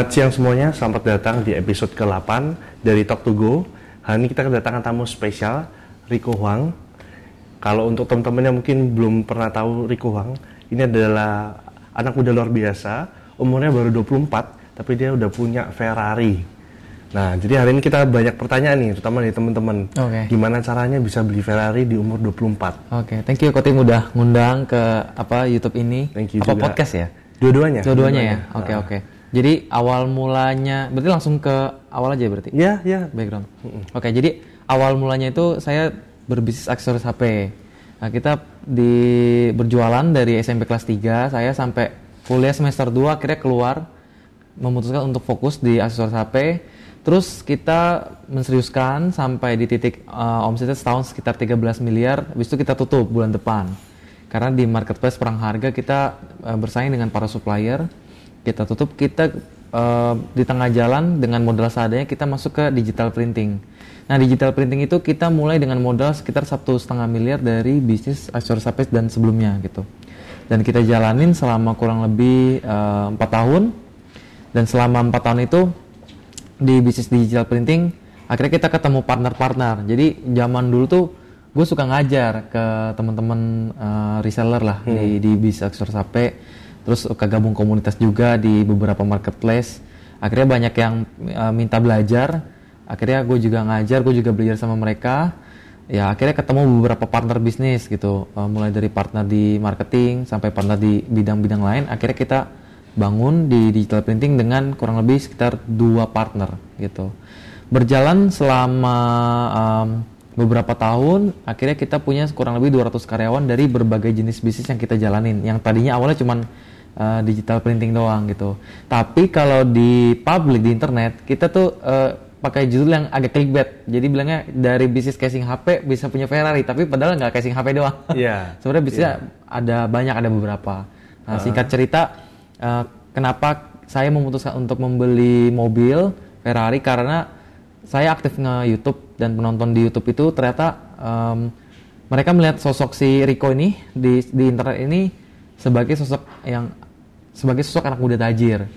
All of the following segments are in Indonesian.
Selamat siang semuanya, selamat datang di episode ke-8 dari Talk to Go. Hari ini kita kedatangan tamu spesial, Rico Huang. Kalau untuk teman-teman yang mungkin belum pernah tahu Rico Huang, ini adalah anak muda luar biasa, umurnya baru 24, tapi dia udah punya Ferrari. Nah, jadi hari ini kita banyak pertanyaan nih, terutama dari teman-teman. Oke. Gimana caranya bisa beli Ferrari di umur 24? Oke, thank you Kotim udah ngundang ke apa YouTube ini. Thank you apa juga. podcast ya? Dua-duanya? Dua-duanya ya. Ah. Oke, oke. Jadi awal mulanya berarti langsung ke awal aja berarti. Ya, ya. Background. Oke, jadi awal mulanya itu saya berbisnis aksesoris HP. Nah, kita di berjualan dari SMP kelas 3, saya sampai kuliah semester 2 akhirnya keluar memutuskan untuk fokus di aksesoris HP. Terus kita menseriuskan sampai di titik uh, omsetnya setahun sekitar 13 miliar, habis itu kita tutup bulan depan. Karena di marketplace perang harga kita uh, bersaing dengan para supplier, kita tutup, kita uh, di tengah jalan dengan modal seadanya kita masuk ke digital printing. Nah digital printing itu kita mulai dengan modal sekitar satu setengah miliar dari bisnis aksesoris HP dan sebelumnya gitu. Dan kita jalanin selama kurang lebih uh, empat tahun. Dan selama empat tahun itu di bisnis digital printing akhirnya kita ketemu partner-partner jadi zaman dulu tuh gue suka ngajar ke teman-teman uh, reseller lah di di bisnis aksesoris HP terus suka gabung komunitas juga di beberapa marketplace. Akhirnya banyak yang uh, minta belajar. Akhirnya gue juga ngajar gue juga belajar sama mereka. Ya akhirnya ketemu beberapa partner bisnis gitu. Uh, mulai dari partner di marketing sampai partner di bidang-bidang lain. Akhirnya kita bangun di digital printing dengan kurang lebih sekitar dua partner gitu. Berjalan selama um, beberapa tahun akhirnya kita punya kurang lebih 200 karyawan dari berbagai jenis bisnis yang kita jalanin. Yang tadinya awalnya cuman uh, digital printing doang gitu. Tapi kalau di public di internet kita tuh uh, pakai judul yang agak clickbait. Jadi bilangnya dari bisnis casing HP bisa punya Ferrari tapi padahal nggak casing HP doang. Iya. sebenarnya bisnisnya ada banyak ada beberapa. Nah, singkat cerita uh, kenapa saya memutuskan untuk membeli mobil Ferrari? Karena saya aktif nge YouTube dan penonton di YouTube itu ternyata um, mereka melihat sosok si Rico ini di di internet ini sebagai sosok yang sebagai sosok anak muda tajir.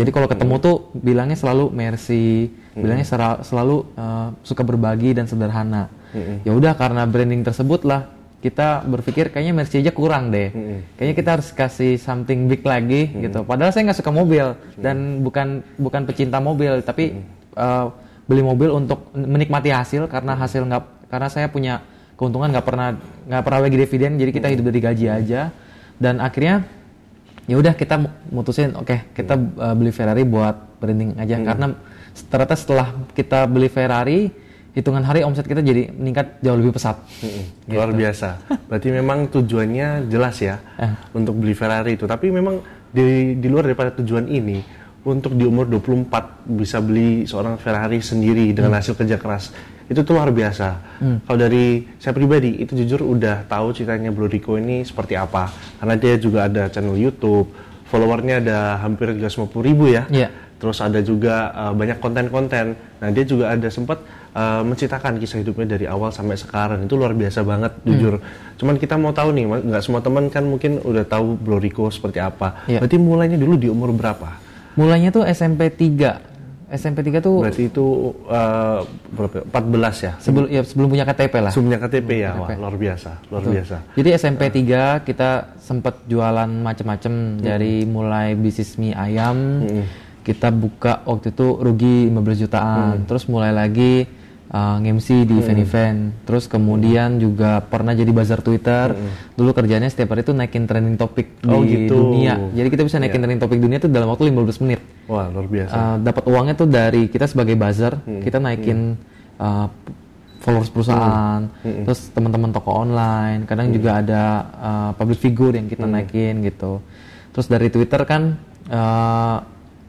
Jadi kalau ketemu tuh bilangnya selalu mercy, bilangnya sera- selalu uh, suka berbagi dan sederhana. Ya udah karena branding tersebut lah kita berpikir kayaknya Mercy aja kurang deh. Kayaknya kita harus kasih something big lagi gitu. Padahal saya nggak suka mobil dan bukan bukan pecinta mobil, tapi uh, beli mobil untuk menikmati hasil karena hasil nggak karena saya punya keuntungan nggak pernah nggak pernah bagi dividen, jadi kita hidup dari gaji aja. Dan akhirnya ya udah kita mu- mutusin oke kita uh, beli Ferrari buat branding aja karena ternyata setelah kita beli Ferrari hitungan hari omset kita jadi meningkat jauh lebih pesat. Luar biasa. Berarti memang tujuannya jelas ya Eh. untuk beli Ferrari itu. Tapi memang di di luar daripada tujuan ini untuk di umur 24 bisa beli seorang Ferrari sendiri dengan hasil kerja keras itu tuh luar biasa. Kalau dari saya pribadi itu jujur udah tahu ceritanya Bro Rico ini seperti apa karena dia juga ada channel YouTube, followernya ada hampir 350 ribu ya. Iya. Terus ada juga uh, banyak konten-konten. Nah dia juga ada sempat uh, menceritakan kisah hidupnya dari awal sampai sekarang. Itu luar biasa banget, Hmm. jujur. Cuman kita mau tahu nih, nggak semua teman kan mungkin udah tahu Bro Rico seperti apa. Iya. Berarti mulainya dulu di umur berapa? Mulainya tuh SMP 3. SMP 3 tuh Berarti itu uh, berapa? 14 ya? sebelum ya sebelum punya KTP lah. Sebelumnya KTP ya, wah luar biasa, luar biasa. Jadi SMP 3 kita sempat jualan macem-macem dari mulai bisnis mie ayam. Kita buka waktu itu rugi 15 jutaan. Terus mulai lagi uh, nge-MC di event-event. Terus kemudian juga pernah jadi bazar Twitter. Dulu kerjanya setiap hari itu naikin trending topik Oh, di gitu. dunia. Jadi kita bisa naikin trending topik dunia itu dalam waktu 15 menit. Wah luar biasa. Uh, dapat uangnya tuh dari kita sebagai buzzer, kita naikin uh, followers perusahaan, terus teman-teman toko online, kadang juga ada uh, public figure yang kita naikin gitu. Terus dari Twitter kan, uh,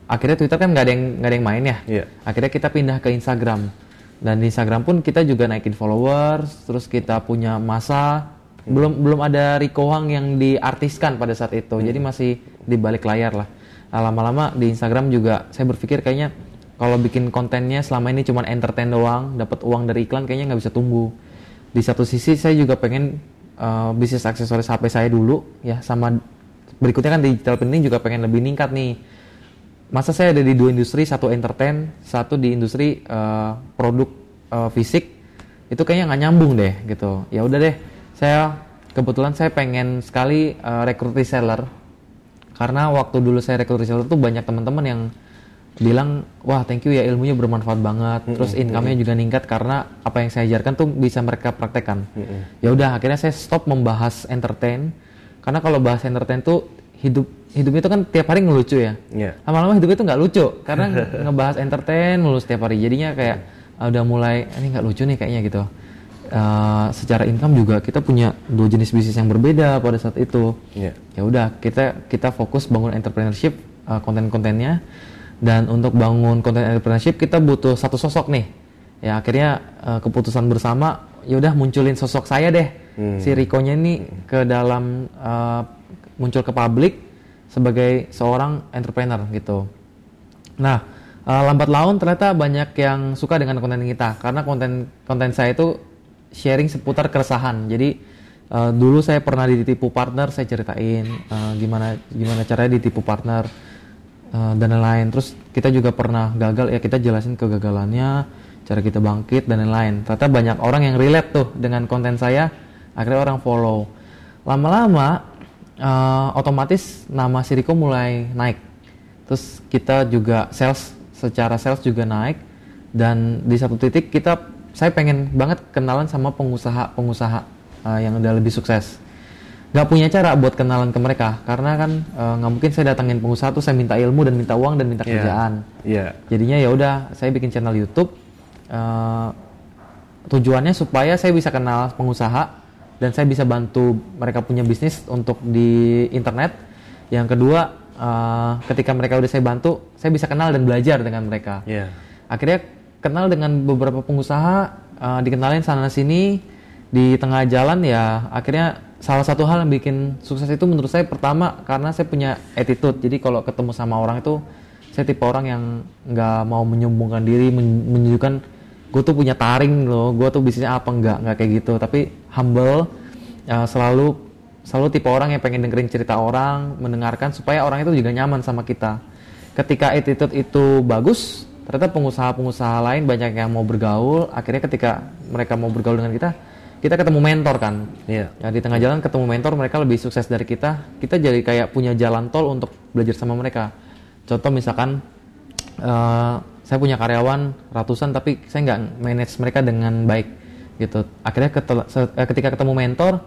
akhirnya Twitter kan nggak ada yang nggak ada yang main ya. Iya. Akhirnya kita pindah ke Instagram. Dan di Instagram pun kita juga naikin followers, terus kita punya masa belum belum ada Rico Hang yang diartiskan pada saat itu. Jadi masih di balik layar lah. Nah, lama-lama di Instagram juga saya berpikir kayaknya kalau bikin kontennya selama ini cuma entertain doang, dapat uang dari iklan kayaknya nggak bisa tumbuh. Di satu sisi saya juga pengen uh, bisnis aksesoris HP saya dulu ya sama berikutnya kan digital printing juga pengen lebih ningkat nih masa saya ada di dua industri, satu entertain, satu di industri uh, produk uh, fisik, itu kayaknya nggak nyambung deh gitu. Ya udah deh, saya kebetulan saya pengen sekali uh, rekrut reseller karena waktu dulu saya rekrut reseller tuh banyak teman-teman yang bilang wah thank you ya ilmunya bermanfaat banget mm -hmm. terus income-nya mm -hmm. juga meningkat karena apa yang saya ajarkan tuh bisa mereka praktekkan mm -hmm. ya udah akhirnya saya stop membahas entertain karena kalau bahas entertain tuh hidup hidup itu kan tiap hari ngelucu ya. Yeah. lama-lama hidup itu nggak lucu karena ngebahas entertain lulus tiap hari. Jadinya kayak uh, udah mulai ini nggak lucu nih kayaknya gitu. Uh, secara income juga kita punya dua jenis bisnis yang berbeda pada saat itu. Yeah. ya udah kita kita fokus bangun entrepreneurship uh, konten-kontennya. Dan untuk bangun konten entrepreneurship kita butuh satu sosok nih. Ya akhirnya uh, keputusan bersama ya udah munculin sosok saya deh. Hmm. si Riko-nya ini ke dalam uh, muncul ke publik sebagai seorang entrepreneur gitu nah uh, lambat laun ternyata banyak yang suka dengan konten kita karena konten konten saya itu sharing seputar keresahan jadi uh, dulu saya pernah ditipu partner saya ceritain uh, gimana gimana caranya ditipu partner uh, dan lain-lain. Terus kita juga pernah gagal ya kita jelasin kegagalannya, cara kita bangkit dan lain-lain. Ternyata banyak orang yang relate tuh dengan konten saya, akhirnya orang follow. Lama-lama uh, otomatis nama Siriko mulai naik. Terus kita juga sales secara sales juga naik dan di satu titik kita saya pengen banget kenalan sama pengusaha-pengusaha uh, yang udah lebih sukses nggak punya cara buat kenalan ke mereka karena kan eh, nggak uh, mungkin saya datangin pengusaha tuh saya minta ilmu dan minta uang dan minta yeah. kerjaan. Yeah. Jadinya ya udah saya bikin channel YouTube. Uh, tujuannya supaya saya bisa kenal pengusaha dan saya bisa bantu mereka punya bisnis untuk di internet. Yang kedua, uh, ketika mereka udah saya bantu, saya bisa kenal dan belajar dengan mereka. Yeah. Akhirnya kenal dengan beberapa pengusaha, uh, dikenalin sana sini di tengah jalan ya akhirnya salah satu hal yang bikin sukses itu menurut saya pertama karena saya punya attitude jadi kalau ketemu sama orang itu saya tipe orang yang nggak mau menyombongkan diri menunjukkan gue tuh punya taring loh gue tuh bisnisnya apa enggak nggak kayak gitu tapi humble uh, selalu selalu tipe orang yang pengen dengerin cerita orang mendengarkan supaya orang itu juga nyaman sama kita ketika attitude itu bagus ternyata pengusaha-pengusaha lain banyak yang mau bergaul akhirnya ketika mereka mau bergaul dengan kita kita ketemu mentor kan. Iya. Ya di tengah jalan ketemu mentor mereka lebih sukses dari kita. Kita jadi kayak punya jalan tol untuk belajar sama mereka. Contoh misalkan uh, saya punya karyawan ratusan tapi saya nggak manage mereka dengan baik gitu. Akhirnya eh, ketika ketemu mentor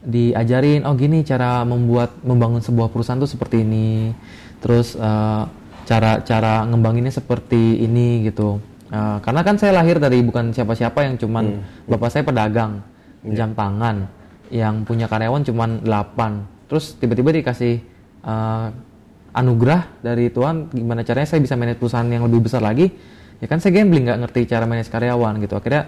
diajarin oh gini cara membuat membangun sebuah perusahaan tuh seperti ini. Terus uh, cara cara ngembanginnya seperti ini gitu. Uh, karena kan saya lahir dari bukan siapa-siapa yang cuman hmm. bapak saya pedagang yeah. jam tangan yang punya karyawan cuman 8 terus tiba-tiba dikasih uh, anugerah dari Tuhan gimana caranya saya bisa manage perusahaan yang lebih besar lagi ya kan saya gambling nggak ngerti cara manage karyawan gitu akhirnya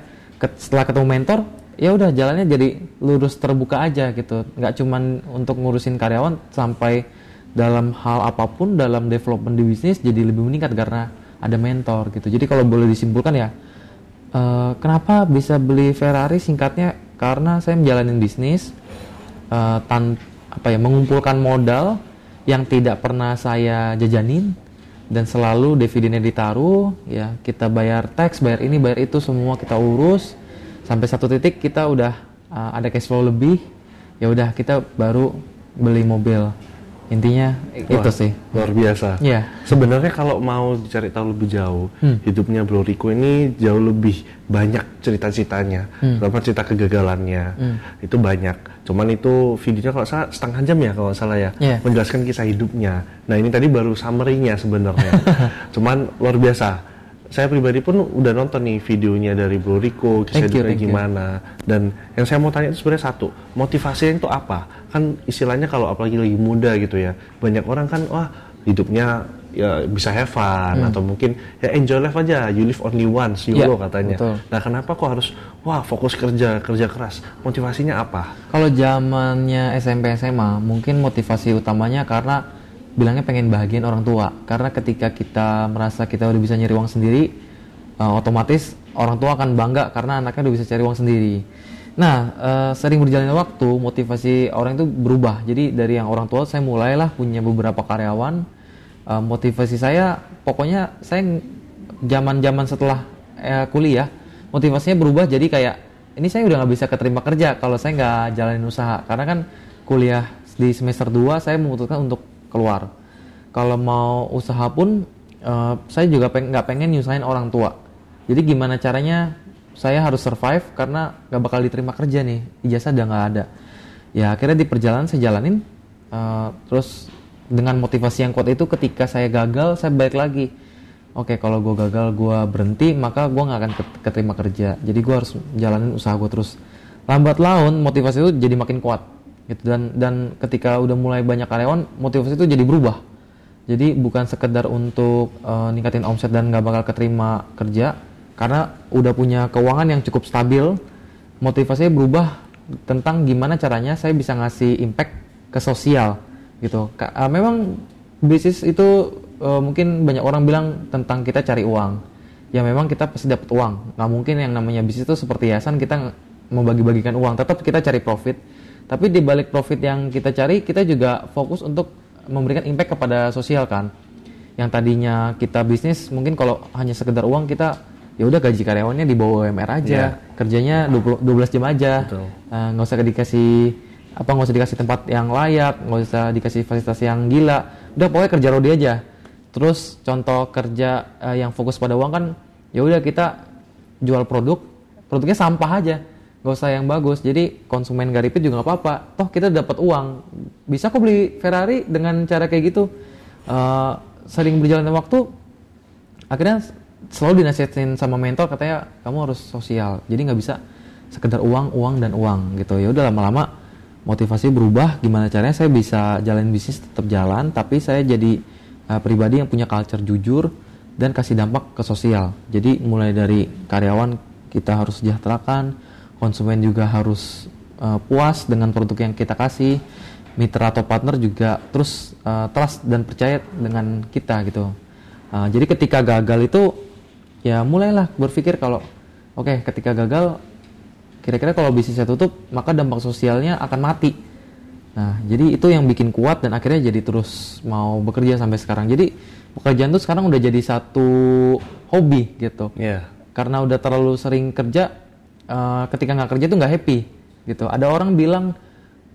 setelah ketemu mentor ya udah jalannya jadi lurus terbuka aja gitu nggak cuman untuk ngurusin karyawan sampai dalam hal apa pun dalam development di bisnis jadi lebih meningkat karena ada mentor gitu. Jadi kalau boleh disimpulkan ya, uh, kenapa bisa beli Ferrari? Singkatnya karena saya menjalani bisnis uh, tan apa ya mengumpulkan modal yang tidak pernah saya jajanin dan selalu dividennya ditaruh ya kita bayar tax bayar ini bayar itu semua kita urus. Sampai satu titik kita udah uh, ada cash flow lebih ya udah kita baru beli mobil intinya Wah, itu sih luar biasa. Iya. Sebenarnya kalau mau dicari tahu lebih jauh, hmm. hidupnya Bro Riko ini jauh lebih banyak cerita-ceritanya, hmm. berapa cerita kegagalannya, hmm. itu banyak. Cuman itu videonya kalau salah setengah jam ya kalau salah ya, yeah. menjelaskan kisah hidupnya. Nah ini tadi baru summary-nya sebenarnya. Cuman luar biasa saya pribadi pun udah nonton nih videonya dari Bro Rico, kisah hidupnya gimana. You. Dan yang saya mau tanya itu sebenarnya satu, motivasinya itu apa? Kan istilahnya kalau apalagi lagi muda gitu ya, banyak orang kan wah hidupnya ya bisa have fun hmm. atau mungkin ya enjoy life aja you live only once you yeah, katanya betul. nah kenapa kok harus wah fokus kerja kerja keras motivasinya apa kalau zamannya SMP SMA mungkin motivasi utamanya karena bilangnya pengen bahagian orang tua. Karena ketika kita merasa kita udah bisa nyari uang sendiri uh, otomatis orang tua akan bangga karena anaknya udah bisa cari uang sendiri. Nah uh, sering berjalannya waktu motivasi orang itu berubah. Jadi dari yang orang tua saya mulailah punya beberapa karyawan. Uh, motivasi saya pokoknya saya zaman-zaman setelah uh, kuliah motivasinya berubah jadi kayak ini saya udah nggak bisa keterima kerja kalau saya nggak jalanin usaha. Karena kan kuliah di semester 2 saya memutuskan untuk keluar. Kalau mau usaha pun uh, saya juga peng nggak pengen nyusahin orang tua. Jadi gimana caranya saya harus survive karena nggak bakal diterima kerja nih ijazah udah nggak ada. Ya akhirnya di perjalanan saya jalanin uh, terus dengan motivasi yang kuat itu ketika saya gagal saya balik lagi. Oke okay, kalau gue gagal gue berhenti maka gue nggak akan keterima kerja. Jadi gue harus jalanin usaha gue terus. Lambat laun motivasi itu jadi makin kuat gitu. Dan dan ketika udah mulai banyak karyawan motivasi itu jadi berubah. Jadi bukan sekedar untuk uh, ningkatin omset dan nggak bakal keterima kerja karena udah punya keuangan yang cukup stabil motivasinya berubah tentang gimana caranya saya bisa ngasih impact ke sosial gitu. Uh, memang bisnis itu uh, mungkin banyak orang bilang tentang kita cari uang. Ya memang kita pasti dapat uang. Nggak mungkin yang namanya bisnis itu seperti yayasan kita membagi-bagikan uang. Tetap kita cari profit tapi di balik profit yang kita cari kita juga fokus untuk memberikan impact kepada sosial kan. Yang tadinya kita bisnis mungkin kalau hanya sekedar uang kita ya udah gaji karyawannya di bawah UMR aja. Yeah. kerjanya 20, 12 jam aja. Eh, nggak uh, usah dikasih apa nggak usah dikasih tempat yang layak nggak usah dikasih fasilitas yang gila. Udah pokoknya kerja rodi aja. Terus contoh kerja uh, yang fokus pada uang kan ya udah kita jual produk produknya sampah aja nggak usah yang bagus. Jadi konsumen gak repeat juga nggak apa-apa. Toh kita dapat uang. Bisa kok beli Ferrari dengan cara kayak gitu. Uh, sering berjalannya waktu akhirnya selalu dinasihatin sama mentor katanya kamu harus sosial. Jadi nggak bisa sekedar uang uang dan uang gitu. Ya udah lama-lama motivasi berubah. Gimana caranya? Saya bisa jalan bisnis tetap jalan tapi saya jadi uh, pribadi yang punya culture jujur dan kasih dampak ke sosial. Jadi mulai dari karyawan kita harus sejahterakan, konsumen juga harus uh, puas dengan produk yang kita kasih, mitra atau partner juga terus uh, trust dan percaya dengan kita gitu. Uh, jadi ketika gagal itu ya mulailah berpikir kalau oke okay, ketika gagal kira-kira kalau bisnisnya tutup maka dampak sosialnya akan mati Nah, jadi itu yang bikin kuat dan akhirnya jadi terus mau bekerja sampai sekarang. Jadi pekerjaan tuh sekarang udah jadi satu hobi gitu. Yeah. Karena udah terlalu sering kerja, uh, ketika nggak kerja tuh nggak happy gitu. Ada orang bilang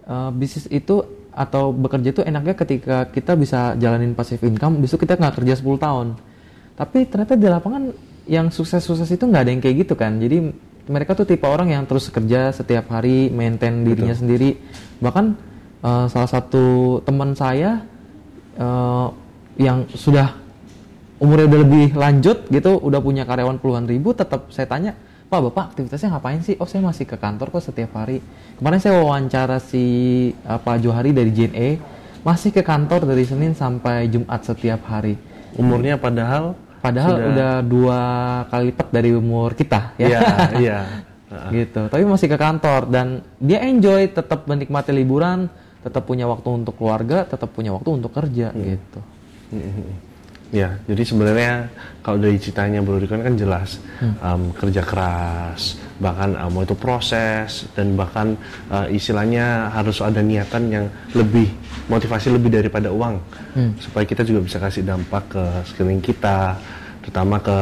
uh, bisnis itu atau bekerja itu enaknya ketika kita bisa jalanin passive income, besok kita nggak kerja 10 tahun. Tapi ternyata di lapangan yang sukses-sukses itu nggak ada yang kayak gitu kan. Jadi mereka tuh tipe orang yang terus kerja setiap hari, maintain dirinya Betul. sendiri. Bahkan uh, salah satu teman saya uh, yang sudah umurnya udah lebih lanjut gitu, udah punya karyawan puluhan ribu, tetap saya tanya, Pak Bapak aktivitasnya ngapain sih? Oh saya masih ke kantor kok setiap hari. Kemarin saya wawancara si uh, Pak Johari dari JNE, masih ke kantor dari Senin sampai Jumat setiap hari. Umurnya padahal padahal sudah... udah dua kali lipat dari umur kita ya. Iya, iya. gitu. Tapi masih ke kantor dan dia enjoy, tetap menikmati liburan, tetap punya waktu untuk keluarga, tetap punya waktu untuk kerja hmm. gitu. Hmm. Ya, jadi sebenarnya kalau dari ceritanya Bro Rikon kan jelas hmm. um, kerja keras, bahkan um, itu proses dan bahkan uh, istilahnya harus ada niatan yang lebih motivasi lebih daripada uang hmm. supaya kita juga bisa kasih dampak ke sekeliling kita, terutama ke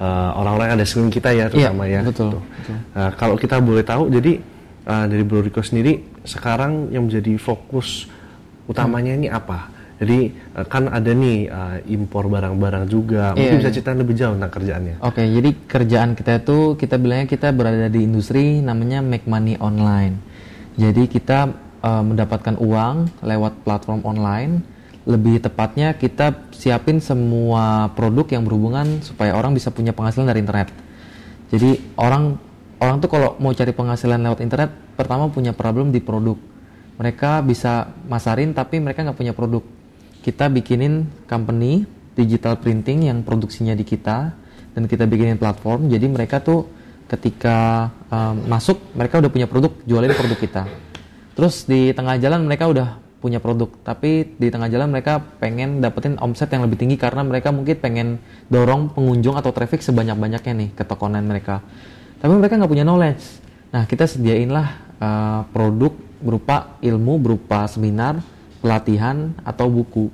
uh, orang-orang uh, yang ada sekeliling kita ya, terutama ya. ya betul. Gitu. betul. Uh, kalau kita boleh tahu, jadi uh, dari Bro Riko sendiri sekarang yang menjadi fokus utamanya hmm. ini apa? Jadi uh, kan ada nih uh, impor barang-barang juga. Mungkin yeah. bisa cerita lebih jauh tentang kerjaannya. Oke, okay, jadi kerjaan kita itu kita bilangnya kita berada di industri namanya make money online. Jadi kita uh, mendapatkan uang lewat platform online. Lebih tepatnya kita siapin semua produk yang berhubungan supaya orang bisa punya penghasilan dari internet. Jadi orang orang tuh kalau mau cari penghasilan lewat internet pertama punya problem di produk mereka bisa masarin tapi mereka nggak punya produk kita bikinin company digital printing yang produksinya di kita dan kita bikinin platform. Jadi mereka tuh ketika um, masuk mereka udah punya produk jualin produk kita. Terus di tengah jalan mereka udah punya produk tapi di tengah jalan mereka pengen dapetin omset yang lebih tinggi karena mereka mungkin pengen dorong pengunjung atau traffic sebanyak-banyaknya nih ke toko online mereka. Tapi mereka nggak punya knowledge. Nah, kita sediainlah uh, produk berupa ilmu, berupa seminar, pelatihan atau buku.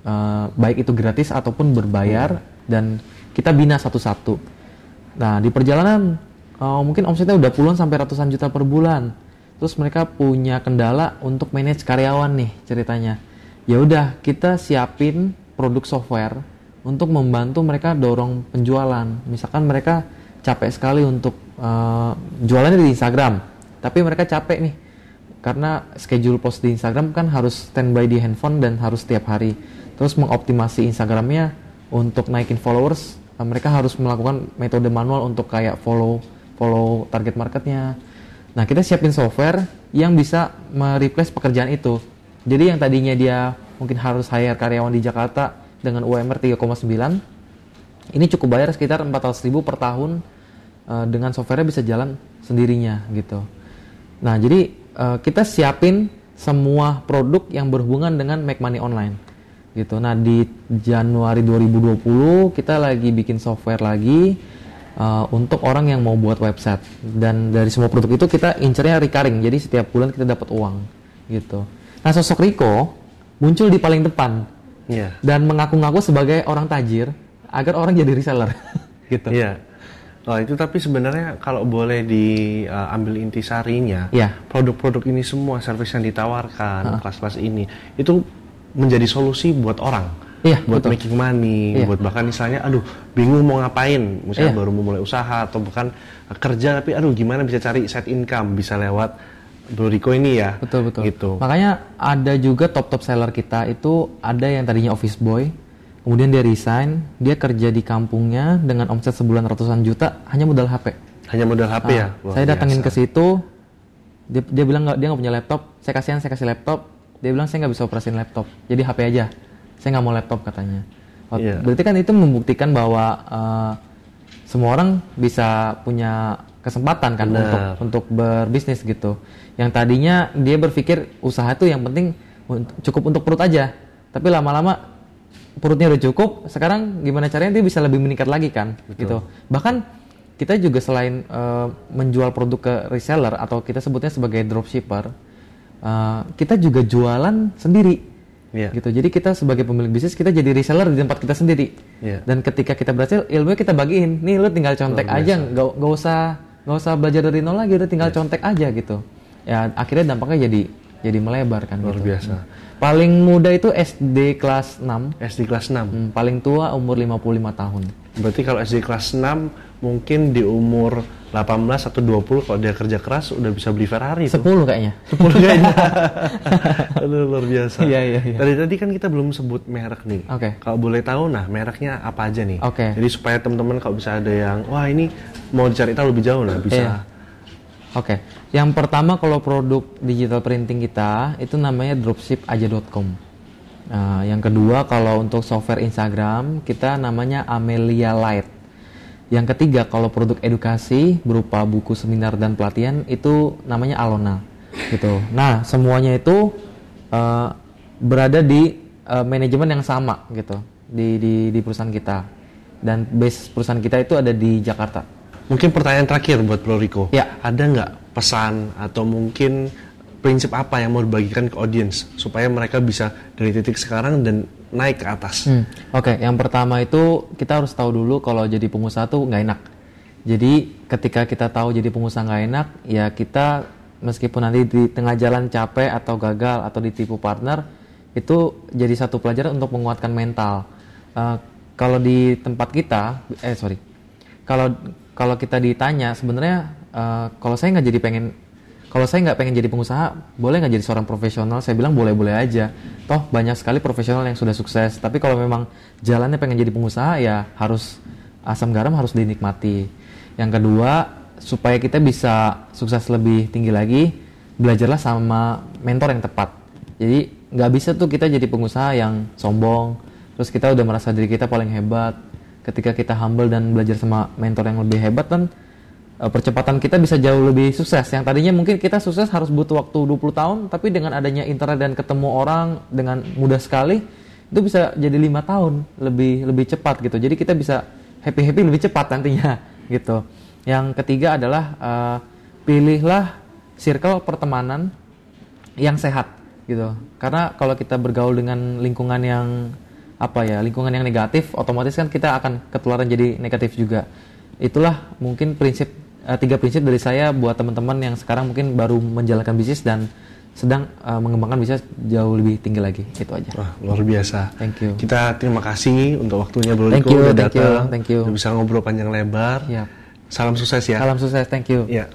eh, baik itu gratis ataupun berbayar dan kita bina satu-satu. Nah di perjalanan eh, mungkin omsetnya udah puluhan sampai ratusan juta per bulan. Terus mereka punya kendala untuk manage karyawan nih ceritanya. Ya udah kita siapin produk software untuk membantu mereka dorong penjualan. Misalkan mereka capek sekali untuk eh, jualannya di Instagram, tapi mereka capek nih karena schedule post di Instagram kan harus standby di handphone dan harus setiap hari. Terus mengoptimasi Instagramnya untuk naikin followers, eh, mereka harus melakukan metode manual untuk kayak follow follow target marketnya. Nah kita siapin software yang bisa mereplace pekerjaan itu. Jadi yang tadinya dia mungkin harus hire karyawan di Jakarta dengan UMR 3,9, ini cukup bayar sekitar 400 ribu per tahun eh, dengan softwarenya bisa jalan sendirinya gitu. Nah, jadi eh, kita siapin semua produk yang berhubungan dengan Make Money Online. Gitu. Nah, di Januari 2020 kita lagi bikin software lagi eh, untuk orang yang mau buat website. Dan dari semua produk itu kita incernya recurring. Jadi setiap bulan kita dapat uang gitu. Nah, sosok Rico muncul di paling depan Iya. dan mengaku-ngaku sebagai orang tajir agar orang jadi reseller gitu. Iya. Oh, itu tapi sebenarnya kalau boleh diambil intisarinya, Iya. produk-produk ini semua, service yang ditawarkan, kelas-kelas ini, itu menjadi solusi buat orang. Iya, buat betul. making money, Iya. buat bahkan misalnya, aduh, bingung mau ngapain, misalnya Iya. baru mau mulai usaha atau bahkan kerja, tapi aduh, gimana bisa cari side income, bisa lewat Bro Rico ini ya. Betul betul. Gitu. Makanya ada juga top top seller kita itu ada yang tadinya office boy, kemudian dia resign, dia kerja di kampungnya dengan omset sebulan ratusan juta hanya modal HP. Hanya modal HP ya. Ah, Luar saya datangin biasa. ke situ, dia, dia bilang nggak dia nggak punya laptop, saya kasihan saya kasih laptop, dia bilang saya nggak bisa operasin laptop, jadi HP aja, saya nggak mau laptop katanya. Oh, Iya. Berarti kan itu membuktikan bahwa eh, semua orang bisa punya kesempatan kan untuk untuk berbisnis gitu. Yang tadinya dia berpikir usaha itu yang penting cukup untuk perut aja, tapi lama-lama perutnya udah cukup, sekarang gimana caranya dia bisa lebih meningkat lagi kan gitu. Bahkan kita juga selain eh, menjual produk ke reseller atau kita sebutnya sebagai dropshipper, eh, kita juga jualan sendiri. Iya. Gitu. Jadi kita sebagai pemilik bisnis kita jadi reseller di tempat kita sendiri. Iya. Dan ketika kita berhasil, ilmunya kita bagiin. Nih lu tinggal contek aja, nggak nggak usah nggak usah belajar dari nol lagi, udah tinggal contek aja gitu. Ya akhirnya dampaknya jadi jadi melebar kan. Luar gitu. biasa. Paling muda itu SD kelas 6, SD kelas 6. Hmm, paling tua umur 55 tahun. Berarti kalau SD kelas 6 mungkin di umur 18 atau 20 kalau dia kerja keras udah bisa beli Ferrari tuh. 10 kayaknya. 10 kayaknya. Aduh, luar biasa. Iya, iya, iya. Dari tadi kan kita belum sebut merek nih. Oke. Kalau boleh tahu nah mereknya apa aja nih? Oke. Jadi supaya teman-teman kalau bisa ada yang wah ini mau dicari tahu lebih jauh nah bisa. Iya. Oke, yang pertama kalau produk digital printing kita itu namanya dropshipaja.com. Nah, yang kedua kalau untuk software Instagram kita namanya Amelia Light. Yang ketiga kalau produk edukasi berupa buku seminar dan pelatihan itu namanya Alona, gitu. Nah semuanya itu eh, berada di eh, manajemen yang sama gitu di, di di perusahaan kita dan base perusahaan kita itu ada di Jakarta. Mungkin pertanyaan terakhir buat Bro Rico. Ya. Ada nggak pesan atau mungkin prinsip apa yang mau dibagikan ke audiens supaya mereka bisa dari titik sekarang dan naik ke atas? Hmm, Oke, yang pertama itu kita harus tahu dulu kalau jadi pengusaha tuh nggak enak. Jadi ketika kita tahu jadi pengusaha nggak enak, ya kita meskipun nanti di tengah jalan capek atau gagal atau ditipu partner, itu jadi satu pelajaran untuk menguatkan mental. Eh, kalau di tempat kita, eh sorry, kalau kalau kita ditanya sebenarnya eh, kalau saya nggak jadi pengen kalau saya nggak pengen jadi pengusaha boleh nggak jadi seorang profesional? Saya bilang boleh boleh aja. Toh banyak sekali profesional yang sudah sukses. Tapi kalau memang jalannya pengen jadi pengusaha ya harus asam garam harus dinikmati. Yang kedua supaya kita bisa sukses lebih tinggi lagi belajarlah sama mentor yang tepat. Jadi nggak bisa tuh kita jadi pengusaha yang sombong terus kita udah merasa diri kita paling hebat ketika kita humble dan belajar sama mentor yang lebih hebat kan percepatan kita bisa jauh lebih sukses. Yang tadinya mungkin kita sukses harus butuh waktu 20 tahun, tapi dengan adanya internet dan ketemu orang dengan mudah sekali, itu bisa jadi lima tahun lebih lebih cepat gitu. Jadi kita bisa happy happy lebih cepat nantinya gitu. Yang ketiga adalah eh, pilihlah circle pertemanan yang sehat gitu. Karena kalau kita bergaul dengan lingkungan yang apa ya lingkungan yang negatif, otomatis kan kita akan ketularan jadi negatif juga. Itulah mungkin prinsip eh, tiga prinsip dari saya buat teman-teman yang sekarang mungkin baru menjalankan bisnis dan sedang eh, mengembangkan bisnis jauh lebih tinggi lagi. Itu aja. Wah, luar biasa. Thank you. Kita terima kasih untuk waktunya Bro Thank Riko you, udah thank you, datang. thank you. Udah bisa ngobrol panjang lebar. Siap. Salam sukses ya. Salam sukses, thank you. Ya.